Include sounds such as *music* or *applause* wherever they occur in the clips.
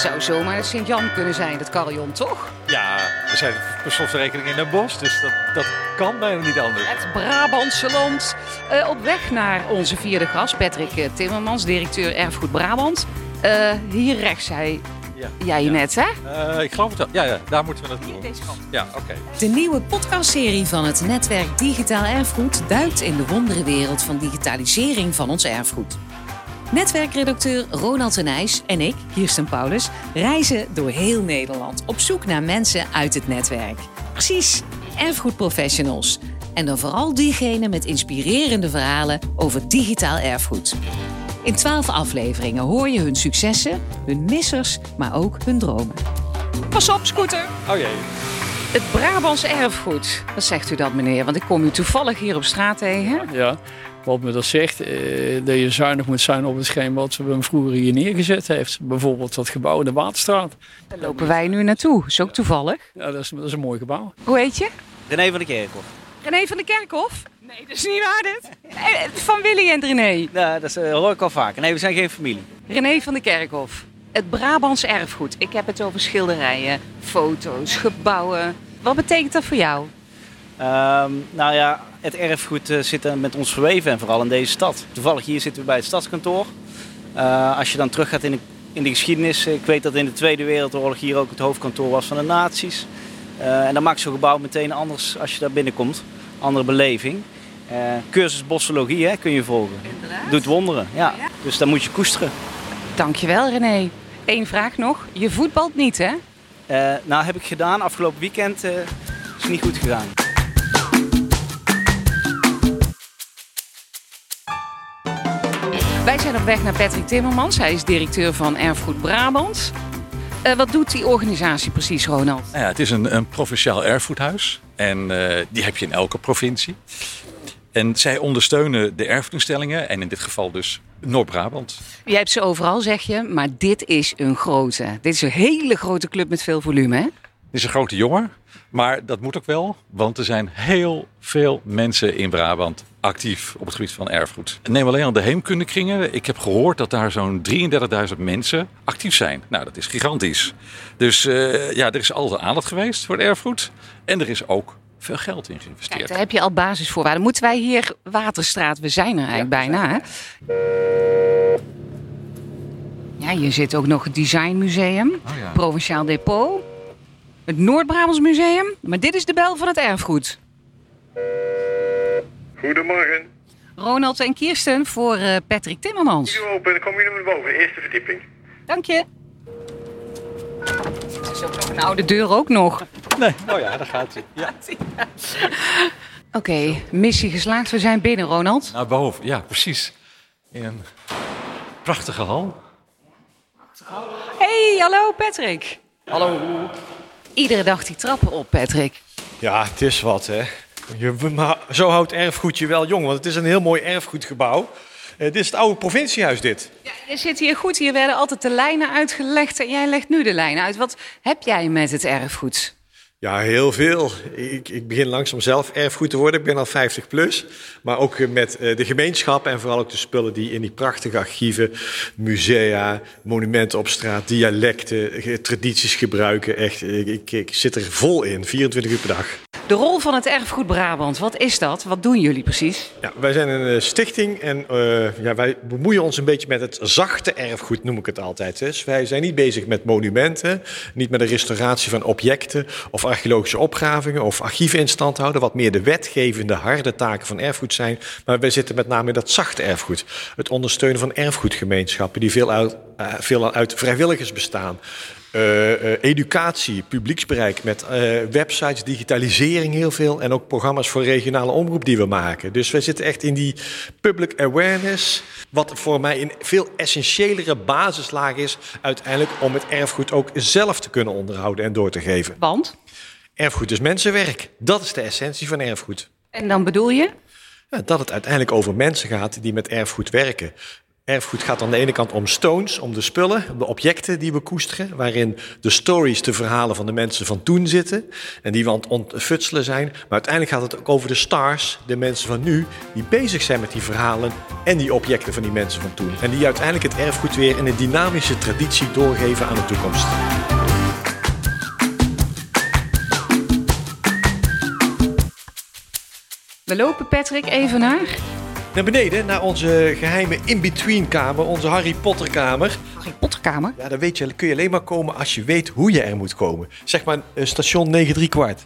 zou zomaar de Sint-Jan kunnen zijn, dat carillon, toch? Ja, we zijn per slotverrekening in Den Bosch, dus dat, dat kan bijna niet anders. Het Brabantse land. Eh, op weg naar onze vierde gast, Patrick eh, Timmermans, directeur Erfgoed Brabant. Eh, hier rechts zei Ja. jij Ja. net, hè? Eh, ik geloof het wel. Ja, ja, daar moeten we naartoe. Deze kant. Ja, oké. De nieuwe podcastserie van het netwerk Digitaal Erfgoed duikt in de wonderenwereld van digitalisering van ons erfgoed. Netwerkredacteur Ronald de Nijs en ik, Kirsten Paulus, reizen door heel Nederland op zoek naar mensen uit het netwerk. Precies, erfgoedprofessionals. En dan vooral diegenen met inspirerende verhalen over digitaal erfgoed. In twaalf afleveringen hoor je hun successen, hun missers, maar ook hun dromen. Pas op, scooter! Oh jee. Het Brabants erfgoed. Wat zegt u dat, meneer? Want ik kom u toevallig hier op straat tegen. Ja, wat me dat zegt, eh, dat je zuinig moet zijn op hetgeen wat ze hem vroeger hier neergezet heeft. Bijvoorbeeld dat gebouw in de Waterstraat. Daar lopen wij nu naartoe. Is ook toevallig. Ja, dat is, dat is een mooi gebouw. Hoe heet je? René van der Kerkhof. René van de Kerkhof? Nee, dat is niet waar dit. Eh, Van Willy en René. Ja, dat is, eh, hoor ik al vaker. Nee, we zijn geen familie. René van de Kerkhof. Het Brabants erfgoed. Ik heb het over schilderijen, foto's, gebouwen. Wat betekent dat voor jou? Ehm, nou ja, het erfgoed eh, zit met ons verweven en vooral in deze stad. Toevallig hier zitten we bij het stadskantoor. Eh, als je dan teruggaat in de, in de geschiedenis, ik weet dat in de Tweede Wereldoorlog hier ook het hoofdkantoor was van de nazi's. Eh, en dan maakt zo'n gebouw meteen anders als je daar binnenkomt. Andere beleving. Cursus bossologie hè, kun je volgen. Doet wonderen, ja. Dus dan moet je koesteren. Dankjewel, René. Eén vraag nog. Je voetbalt niet, hè? Nou, heb ik gedaan. Afgelopen weekend eh, is niet goed gegaan. Wij zijn op weg naar Patrick Timmermans. Hij is directeur van Erfgoed Brabant. Eh, wat doet die organisatie precies, Ronald? Nou ja, het is een, een provinciaal erfgoedhuis. En eh, die heb je in elke provincie. En zij ondersteunen de erfgoedinstellingen. En in dit geval dus Noord-Brabant. Je hebt ze overal, zeg je, maar dit is een grote. Dit is een hele grote club met veel volume, hè? Het is een grote jongen. Maar dat moet ook wel. Want er zijn heel veel mensen in Brabant actief op het gebied van erfgoed. Neem alleen al de heemkundekringen. Ik heb gehoord dat daar zo'n 33.000 mensen actief zijn. Nou, dat is gigantisch. Dus eh, ja, er is altijd aandacht geweest voor het erfgoed. En er is ook veel geld in Kijk, geïnvesteerd. daar heb je al basisvoorwaarden. Moeten wij hier Waterstraat, we zijn er eigenlijk bijna, hè? Ja, hier zit ook nog het Designmuseum, Oh ja. Provinciaal Depot, het Noord-Brabants Museum. Maar dit is de bel van het erfgoed. Goedemorgen. Ronald en Kirsten voor eh, Patrick Timmermans. Doe open, dan kom je naar boven. Eerste verdieping. Dank je. Het is ook nog een oude deur ook nog. Nee, oh ja, daar gaat hij. *laughs* Ja. Oké, missie geslaagd. We zijn binnen, Ronald. Naar boven, ja, precies. In een prachtige hal. Hey, hallo Patrick. Hallo. Iedere dag die trappen op, Patrick. Ja, het is wat, hè. Je, maar zo houdt erfgoed je wel jong, want het is een heel mooi erfgoedgebouw. Eh, dit is het oude provinciehuis, dit. Ja, je zit hier goed. Hier werden altijd de lijnen uitgelegd en jij legt nu de lijnen uit. Wat heb jij met het erfgoed? Ja, heel veel. Ik, ik begin langzaam zelf erfgoed te worden. Ik ben al 50 plus. Maar ook met eh, de gemeenschap en vooral ook de spullen die in die prachtige archieven, musea, monumenten op straat, dialecten, eh, tradities gebruiken. Echt, ik, ik zit er vol in, 24 uur per dag. De rol van het erfgoed Brabant, wat is dat? Wat doen jullie precies? Ja, wij zijn een eh, stichting en eh, ja, wij bemoeien ons een beetje met het zachte erfgoed, noem ik het altijd. Dus wij zijn niet bezig met monumenten, niet met de restauratie van objecten of archeologische opgravingen of archieven in stand houden, wat meer de wetgevende harde taken van erfgoed zijn. Maar wij zitten met name in dat zachte erfgoed. Het ondersteunen van erfgoedgemeenschappen die veel uit, eh, veel uit vrijwilligers bestaan. Eh, eh, educatie, publieksbereik met websites, digitalisering heel veel. En ook programma's voor regionale omroep die we maken. Dus wij zitten echt in die public awareness. Wat voor mij een veel essentiëlere basislaag is. Uiteindelijk om het erfgoed ook zelf te kunnen onderhouden en door te geven. Want? Erfgoed is mensenwerk. Dat is de essentie van erfgoed. En dan bedoel je? Ja, dat het uiteindelijk over mensen gaat die met erfgoed werken. Erfgoed gaat aan de ene kant om stones, om de spullen, de objecten die we koesteren, waarin de stories, de verhalen van de mensen van toen zitten en die we aan het ontfutselen zijn. Maar uiteindelijk gaat het ook over de stars, de mensen van nu, die bezig zijn met die verhalen en die objecten van die mensen van toen. En die uiteindelijk het erfgoed weer in een dynamische traditie doorgeven aan de toekomst. We lopen Patrick even naar Naar beneden, naar onze geheime in-between kamer, onze Harry Potter kamer. Harry Potter kamer. Ja, daar weet je, kun je alleen maar komen als je weet hoe je er moet komen. Zeg maar eh, station 9 3 kwart.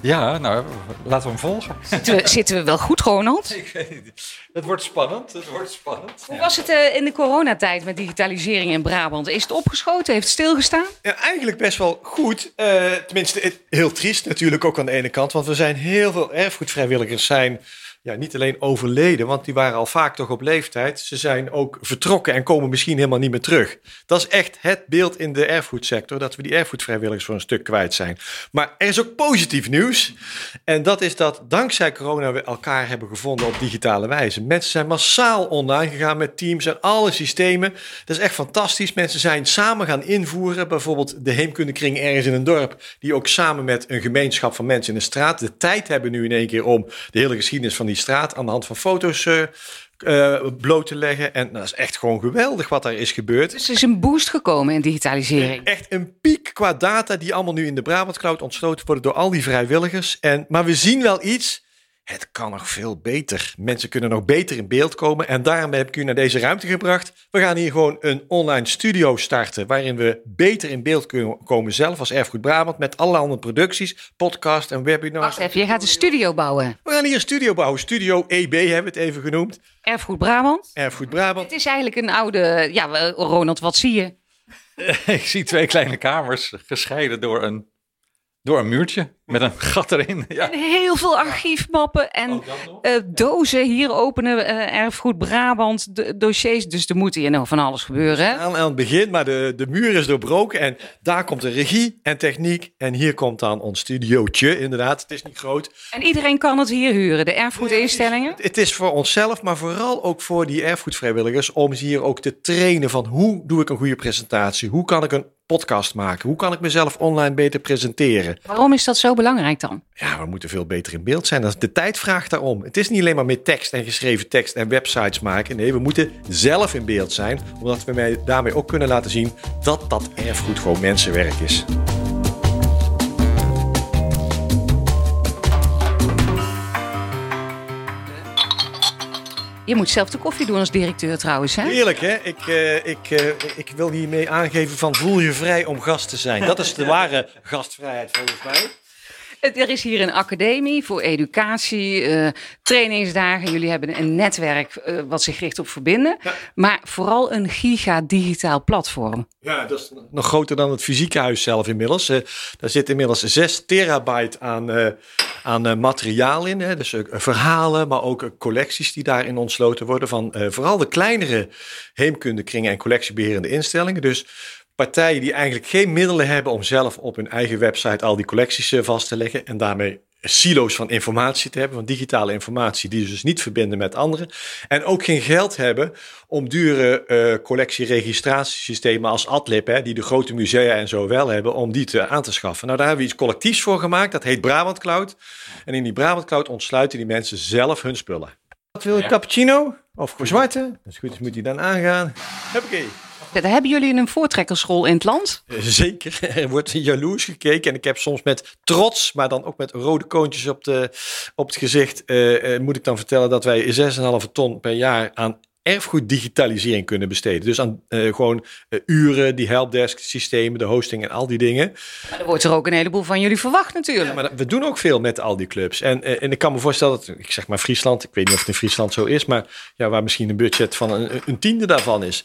Ja, nou, laten we hem volgen. Zitten we, zitten we wel goed, Ronald? *laughs* Het wordt spannend, het wordt spannend. Hoe was het eh, in de coronatijd met digitalisering in Brabant? Is het opgeschoten? Heeft het stilgestaan? Ja, eigenlijk best wel goed. Eh, tenminste, heel triest natuurlijk ook aan de ene kant. Want we zijn heel veel erfgoedvrijwilligers zijn ja, niet alleen overleden, want die waren al vaak toch op leeftijd. Ze zijn ook vertrokken en komen misschien helemaal niet meer terug. Dat is echt het beeld in de erfgoedsector, dat we die erfgoedvrijwilligers voor een stuk kwijt zijn. Maar er is ook positief nieuws. En dat is dat dankzij corona we elkaar hebben gevonden op digitale wijze. Mensen zijn massaal online gegaan met teams en alle systemen. Dat is echt fantastisch. Mensen zijn samen gaan invoeren. Bijvoorbeeld de heemkundekring ergens in een dorp. Die ook samen met een gemeenschap van mensen in de straat de tijd hebben nu in één keer om de hele geschiedenis van die straat aan de hand van foto's eh, eh, bloot te leggen. En dat is echt gewoon geweldig wat daar is gebeurd. Dus er is een boost gekomen in digitalisering. Echt een piek qua data die allemaal nu in de Brabant Cloud ontsloten worden door al die vrijwilligers. En, maar we zien wel iets. Het kan nog veel beter. Mensen kunnen nog beter in beeld komen. En daarom heb ik u naar deze ruimte gebracht. We gaan hier gewoon een online studio starten. Waarin we beter in beeld kunnen komen zelf als Erfgoed Brabant. Met andere producties, podcast en webinars. Wacht even, je gaat een studio bouwen. We gaan hier een studio bouwen. Studio EB hebben we het even genoemd. Erfgoed Brabant. Erfgoed Brabant. Het is eigenlijk een oude... Ja, Ronald, wat zie je? *laughs* Ik zie twee kleine kamers gescheiden door een, door een muurtje met een *laughs* gat erin. Ja. En heel veel archiefmappen en eh, dozen. Hier openen eh, Erfgoed Brabant de, dossiers. Dus er moet hier nog van alles gebeuren. Hè? Aan, aan het begin, maar de, de muur is doorbroken. En daar komt de regie en techniek. En hier komt dan ons studiootje, inderdaad. Het is niet groot. En iedereen kan het hier huren. De erfgoedinstellingen. Het is voor onszelf, maar vooral ook voor die erfgoedvrijwilligers. Om ze hier ook te trainen van hoe doe ik een goede presentatie? Hoe kan ik een podcast maken? Hoe kan ik mezelf online beter presenteren? Waarom is dat zo belangrijk dan? Ja, we moeten veel beter in beeld zijn. De tijd vraagt daarom. Het is niet alleen maar met tekst en geschreven tekst en websites maken. Nee, we moeten zelf in beeld zijn. Omdat we mij daarmee ook kunnen laten zien dat dat erfgoed gewoon mensenwerk is. Je moet zelf de koffie doen als directeur trouwens. Hè? Heerlijk, hè? Ik, eh, ik, eh, ik wil hiermee aangeven van voel je vrij om gast te zijn. Dat is de *laughs* ware gastvrijheid volgens mij. Er is hier een academie voor educatie, eh, trainingsdagen. Jullie hebben een netwerk wat zich richt op verbinden. Maar vooral een giga digitaal platform. Ja, dat is nog groter dan het fysieke huis zelf inmiddels. Daar zit inmiddels 6 terabyte aan, aan eh, materiaal in. Hè. Dus eh, verhalen, maar ook eh, collecties die daarin ontsloten worden. Van vooral de kleinere heemkundekringen en collectiebeherende instellingen. Dus partijen die eigenlijk geen middelen hebben om zelf op hun eigen website al die collecties vast te leggen. En daarmee silo's van informatie te hebben, van digitale informatie, die ze dus niet verbinden met anderen. En ook geen geld hebben om dure eh collectieregistratiesystemen als Adlib, hè, die de grote musea en zo wel hebben, om die te, aan te schaffen. Nou, daar hebben we iets collectiefs voor gemaakt, dat heet Brabant Cloud. En in die Brabant Cloud ontsluiten die mensen zelf hun spullen. Wat wil je, cappuccino? Of voor zwarte? Als het goed is moet die dan aangaan. Huppakee. Hebben jullie een voortrekkersrol in het land. Eh, Zeker, *laughs* er wordt jaloers gekeken. En ik heb soms met trots, maar dan ook met rode koontjes op, de, op het gezicht, eh, eh, moet ik dan vertellen dat wij 6,5 ton per jaar aan erfgoeddigitalisering kunnen besteden. Dus aan gewoon uren, die helpdesk systemen, de hosting en al die dingen. Maar er wordt er ook een heleboel van jullie verwacht natuurlijk. Ja, maar we doen ook veel met al die clubs. En, en ik kan me voorstellen dat, ik zeg maar Friesland, ik weet niet of het in Friesland zo is, maar ja, waar misschien een budget van een, een tiende daarvan is.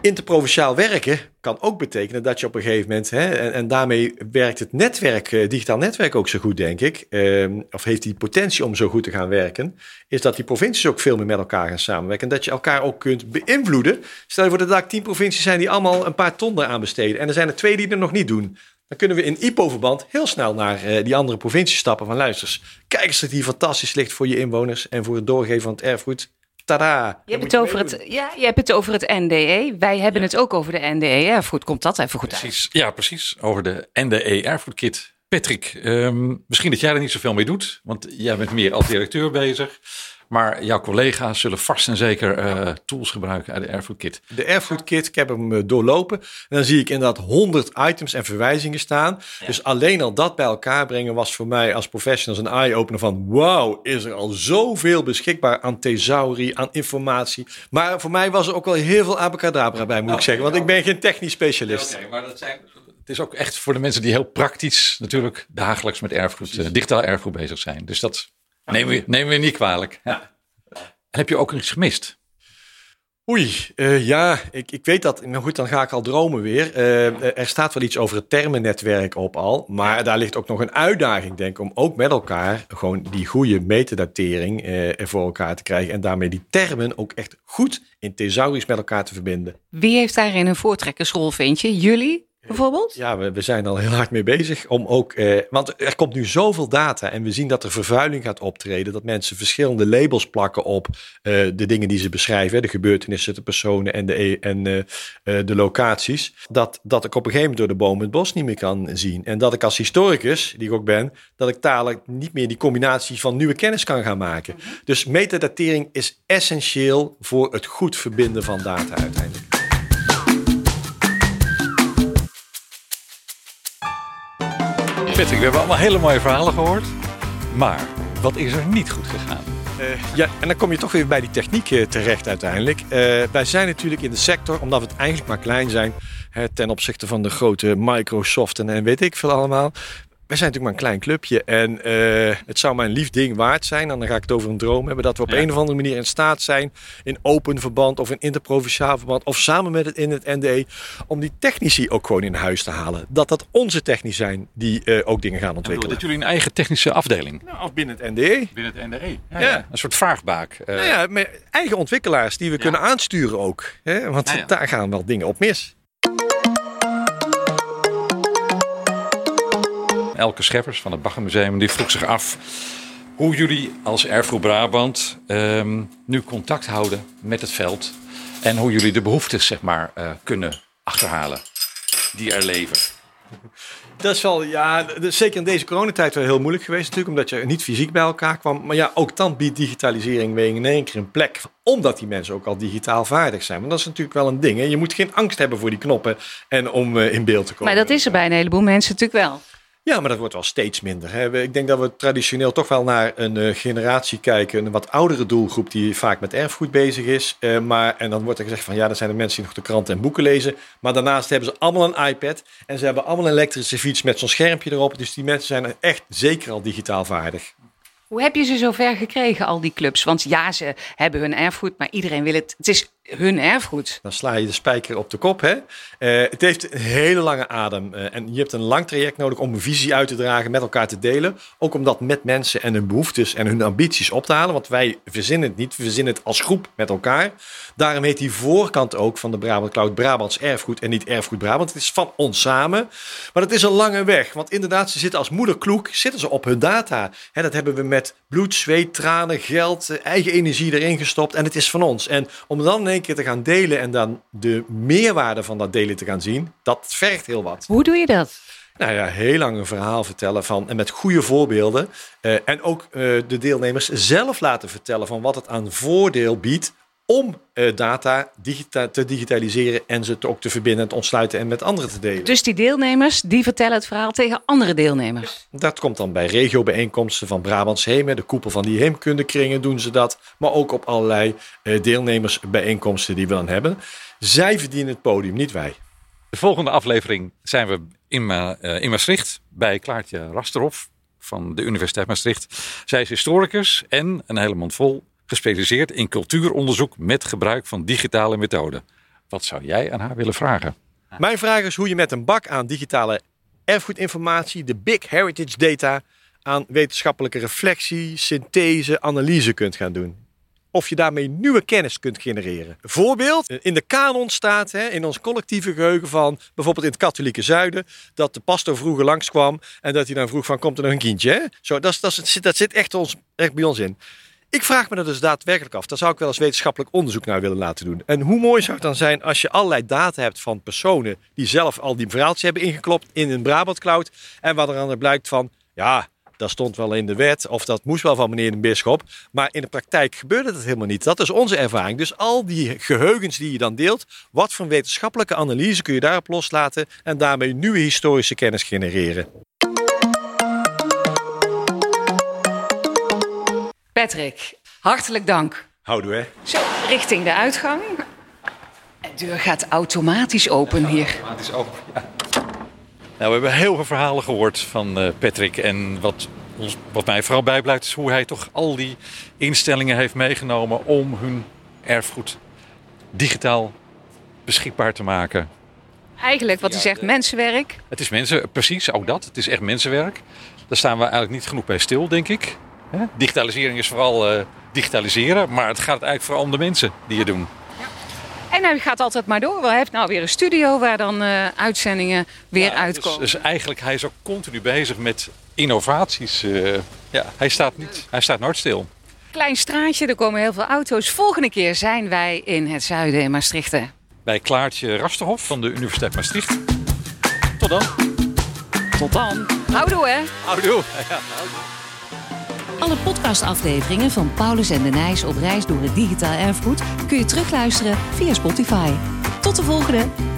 Interprovinciaal werken kan ook betekenen dat je op een gegeven moment, hè, en, en daarmee werkt het netwerk, eh, digitaal netwerk ook zo goed, denk ik, ehm, of heeft die potentie om zo goed te gaan werken, is dat die provincies ook veel meer met elkaar gaan samenwerken. En dat je elkaar ook kunt beïnvloeden. Stel je voor dat er tien provincies zijn die allemaal een paar ton aan besteden, en er zijn er twee die er nog niet doen. Dan kunnen we in IPO-verband heel snel naar eh, die andere provincies stappen van luisters. Kijk eens dat hier fantastisch ligt voor je inwoners en voor het doorgeven van het erfgoed. Tada! Je hebt, het over het, ja, je hebt het over het NDE. Wij hebben het ook over de NDE erfgoed. Komt dat even goed uit? Precies, ja, precies. Over de NDE erfgoedkit. Patrick, ehm, misschien dat jij er niet zoveel mee doet, want jij bent meer als directeur bezig. Maar jouw collega's zullen vast en zeker eh, tools gebruiken uit de erfgoedkit. De erfgoedkit, ik heb hem eh, doorlopen. En dan zie ik inderdaad 100 items en verwijzingen staan. Dus alleen al dat bij elkaar brengen was voor mij als professionals een eye-opener van... wauw, is er al zoveel beschikbaar aan thesaurie, aan informatie. Maar voor mij was er ook wel heel veel abacadabra bij, moet ik zeggen. Want ik ben geen technisch specialist. Oké, maar dat zijn, het is ook echt voor de mensen die heel praktisch natuurlijk dagelijks met erfgoed, uh, digitaal erfgoed bezig zijn. Dus dat nemen we, nemen we niet kwalijk. Ja. Heb je ook iets gemist? Oei, uh, ja, ik, ik weet dat. Maar goed, dan ga ik al dromen weer. Uh, er staat wel iets over het termennetwerk op al. Maar daar ligt ook nog een uitdaging, denk ik, om ook met elkaar gewoon die goede metadatering uh, voor elkaar te krijgen. En daarmee die termen ook echt goed in thesaurus met elkaar te verbinden. Wie heeft daarin een voortrekkersrol, vind je? Jullie? Bijvoorbeeld? Ja, we, we, zijn al heel hard mee bezig om ook. Eh, want er komt nu zoveel data en we zien dat er vervuiling gaat optreden. Dat mensen verschillende labels plakken op uh, de dingen die ze beschrijven, de gebeurtenissen, de personen en de, en, uh, de locaties. Dat, dat ik op een gegeven moment door de bomen het bos niet meer kan zien. En dat ik als historicus, die ik ook ben, dat ik dadelijk niet meer die combinatie van nieuwe kennis kan gaan maken. Dus metadatering is essentieel voor het goed verbinden van data uiteindelijk. Patrick, we hebben allemaal hele mooie verhalen gehoord. Maar wat is er niet goed gegaan? Uh, ja, en dan kom je toch weer bij die techniek uh, terecht uiteindelijk. Uh, wij zijn natuurlijk in de sector, omdat we het eigenlijk maar klein zijn, hè, ten opzichte van de grote Microsoft en, en weet ik veel allemaal. We zijn natuurlijk maar een klein clubje en uh, het zou een lief ding waard zijn. En dan ga ik het over een droom hebben dat we op ja. een of andere manier in staat zijn, in open verband of in interprovinciaal verband of samen met het in het NDE, om die technici ook gewoon in huis te halen. Dat dat onze technici zijn die uh, ook dingen gaan ontwikkelen. Dat jullie een eigen technische afdeling? Nou, of binnen het NDE. Binnen het NDE. Ja, ja. Een soort vaagbaak. Uh, nou ja, met eigen ontwikkelaars die we kunnen aansturen ook. Hè? Want daar gaan wel dingen op mis. Elke Scheffers van het Baggermuseum die vroeg zich af hoe jullie als Erfgoed Brabant um, nu contact houden met het veld en hoe jullie de behoeftes zeg maar, uh, kunnen achterhalen die er leven. Dat is wel, ja, dat is zeker in deze coronatijd wel heel moeilijk geweest natuurlijk, omdat je niet fysiek bij elkaar kwam. Maar ja, ook dan biedt digitalisering weer in één keer een plek, omdat die mensen ook al digitaal vaardig zijn. Want dat is natuurlijk wel een ding. Hè? Je moet geen angst hebben voor die knoppen en om uh, in beeld te komen. Maar dat is er bij een heleboel mensen natuurlijk wel. Ja, maar dat wordt wel steeds minder. Hè. Ik denk dat we traditioneel toch wel naar een uh, generatie kijken, een wat oudere doelgroep die vaak met erfgoed bezig is. Uh, maar, en dan wordt er gezegd van ja, dat zijn de mensen die nog de kranten en boeken lezen. Maar daarnaast hebben ze allemaal een iPad en ze hebben allemaal een elektrische fiets met zo'n schermpje erop. Dus die mensen zijn echt zeker al digitaal vaardig. Hoe heb je ze zover gekregen, al die clubs? Want ja, ze hebben hun erfgoed, maar iedereen wil het. Het is hun erfgoed. Dan sla je de spijker op de kop. Hè? Uh, het heeft een hele lange adem. Uh, en je hebt een lang traject nodig om een visie uit te dragen, met elkaar te delen. Ook om dat met mensen en hun behoeftes en hun ambities op te halen. Want wij verzinnen het niet, we verzinnen het als groep met elkaar. Daarom heet die voorkant ook van de Brabant Cloud Brabants erfgoed en niet erfgoed Brabant. Het is van ons samen. Maar het is een lange weg. Want inderdaad, ze zitten als moederkloek zitten ze op hun data. Hè, dat hebben we met bloed, zweet, tranen, geld, eigen energie erin gestopt. En het is van ons. En om dan één keer te gaan delen en dan de meerwaarde van dat delen te gaan zien, dat vergt heel wat. Hoe doe je dat? Nou ja, heel lang een verhaal vertellen van en met goede voorbeelden. Uh, en ook uh, de deelnemers zelf laten vertellen van wat het aan voordeel biedt om uh, data digita te digitaliseren en ze te ook te verbinden, te ontsluiten en met anderen te delen. Dus die deelnemers die vertellen het verhaal tegen andere deelnemers? Ja, dat komt dan bij regiobijeenkomsten van Brabants Hemen, de koepel van die heemkundekringen doen ze dat, maar ook op allerlei uh, deelnemersbijeenkomsten die we dan hebben. Zij verdienen het podium, niet wij. De volgende aflevering zijn we in, Ma uh, in Maastricht bij Klaartje Rasterhoff van de Universiteit Maastricht. Zij is historicus en een hele mond vol gespecialiseerd in cultuuronderzoek met gebruik van digitale methoden. Wat zou jij aan haar willen vragen? Mijn vraag is hoe je met een bak aan digitale erfgoedinformatie, de big heritage data, aan wetenschappelijke reflectie, synthese, analyse kunt gaan doen. Of je daarmee nieuwe kennis kunt genereren. Voorbeeld, in de kanon staat, hè, in ons collectieve geheugen van bijvoorbeeld in het katholieke zuiden, dat de pastor vroeger langskwam en dat hij dan vroeg van komt er nog een kindje. Hè? Zo, dat, dat, dat, zit echt, ons, echt bij ons in. Ik vraag me dat dus daadwerkelijk af. Daar zou ik wel eens wetenschappelijk onderzoek naar willen laten doen. En hoe mooi zou het dan zijn als je allerlei data hebt van personen die zelf al die verhaaltjes hebben ingeklopt in een Brabant Cloud. En wat er dan blijkt van, ja, dat stond wel in de wet of dat moest wel van meneer de bisschop. Maar in de praktijk gebeurde dat helemaal niet. Dat is onze ervaring. Dus al die geheugens die je dan deelt, wat voor wetenschappelijke analyse kun je daarop loslaten en daarmee nieuwe historische kennis genereren. Patrick, hartelijk dank. Houden we. Zo, richting de uitgang. De deur gaat automatisch open hier. Automatisch open, ja. Nou, we hebben heel veel verhalen gehoord van uh, Patrick. En wat, ons, wat mij vooral bijblijft is hoe hij toch al die instellingen heeft meegenomen om hun erfgoed digitaal beschikbaar te maken. Eigenlijk wat hij zegt, mensenwerk. Het is mensen, precies, ook dat. Het is echt mensenwerk. Daar staan we eigenlijk niet genoeg bij stil, denk ik. Digitalisering is vooral uh, digitaliseren, maar het gaat eigenlijk vooral om de mensen die het doen. En hij gaat altijd maar door. Hij heeft nou weer een studio waar dan uh, uitzendingen weer ja, uitkomen. Dus, dus, eigenlijk, hij is ook continu bezig met innovaties. Uh, ja, hij staat, niet, hij staat nooit stil. Klein straatje, er komen heel veel auto's. Volgende keer zijn wij in het zuiden in Maastricht. Bij Klaartje Rasterhof van de Universiteit Maastricht. Tot dan. Tot dan. Houdoe hè. Houdoe. Ja, Alle podcastafleveringen van Paulus en de Nijs op reis door het digitaal erfgoed kun je terugluisteren via Spotify. Tot de volgende!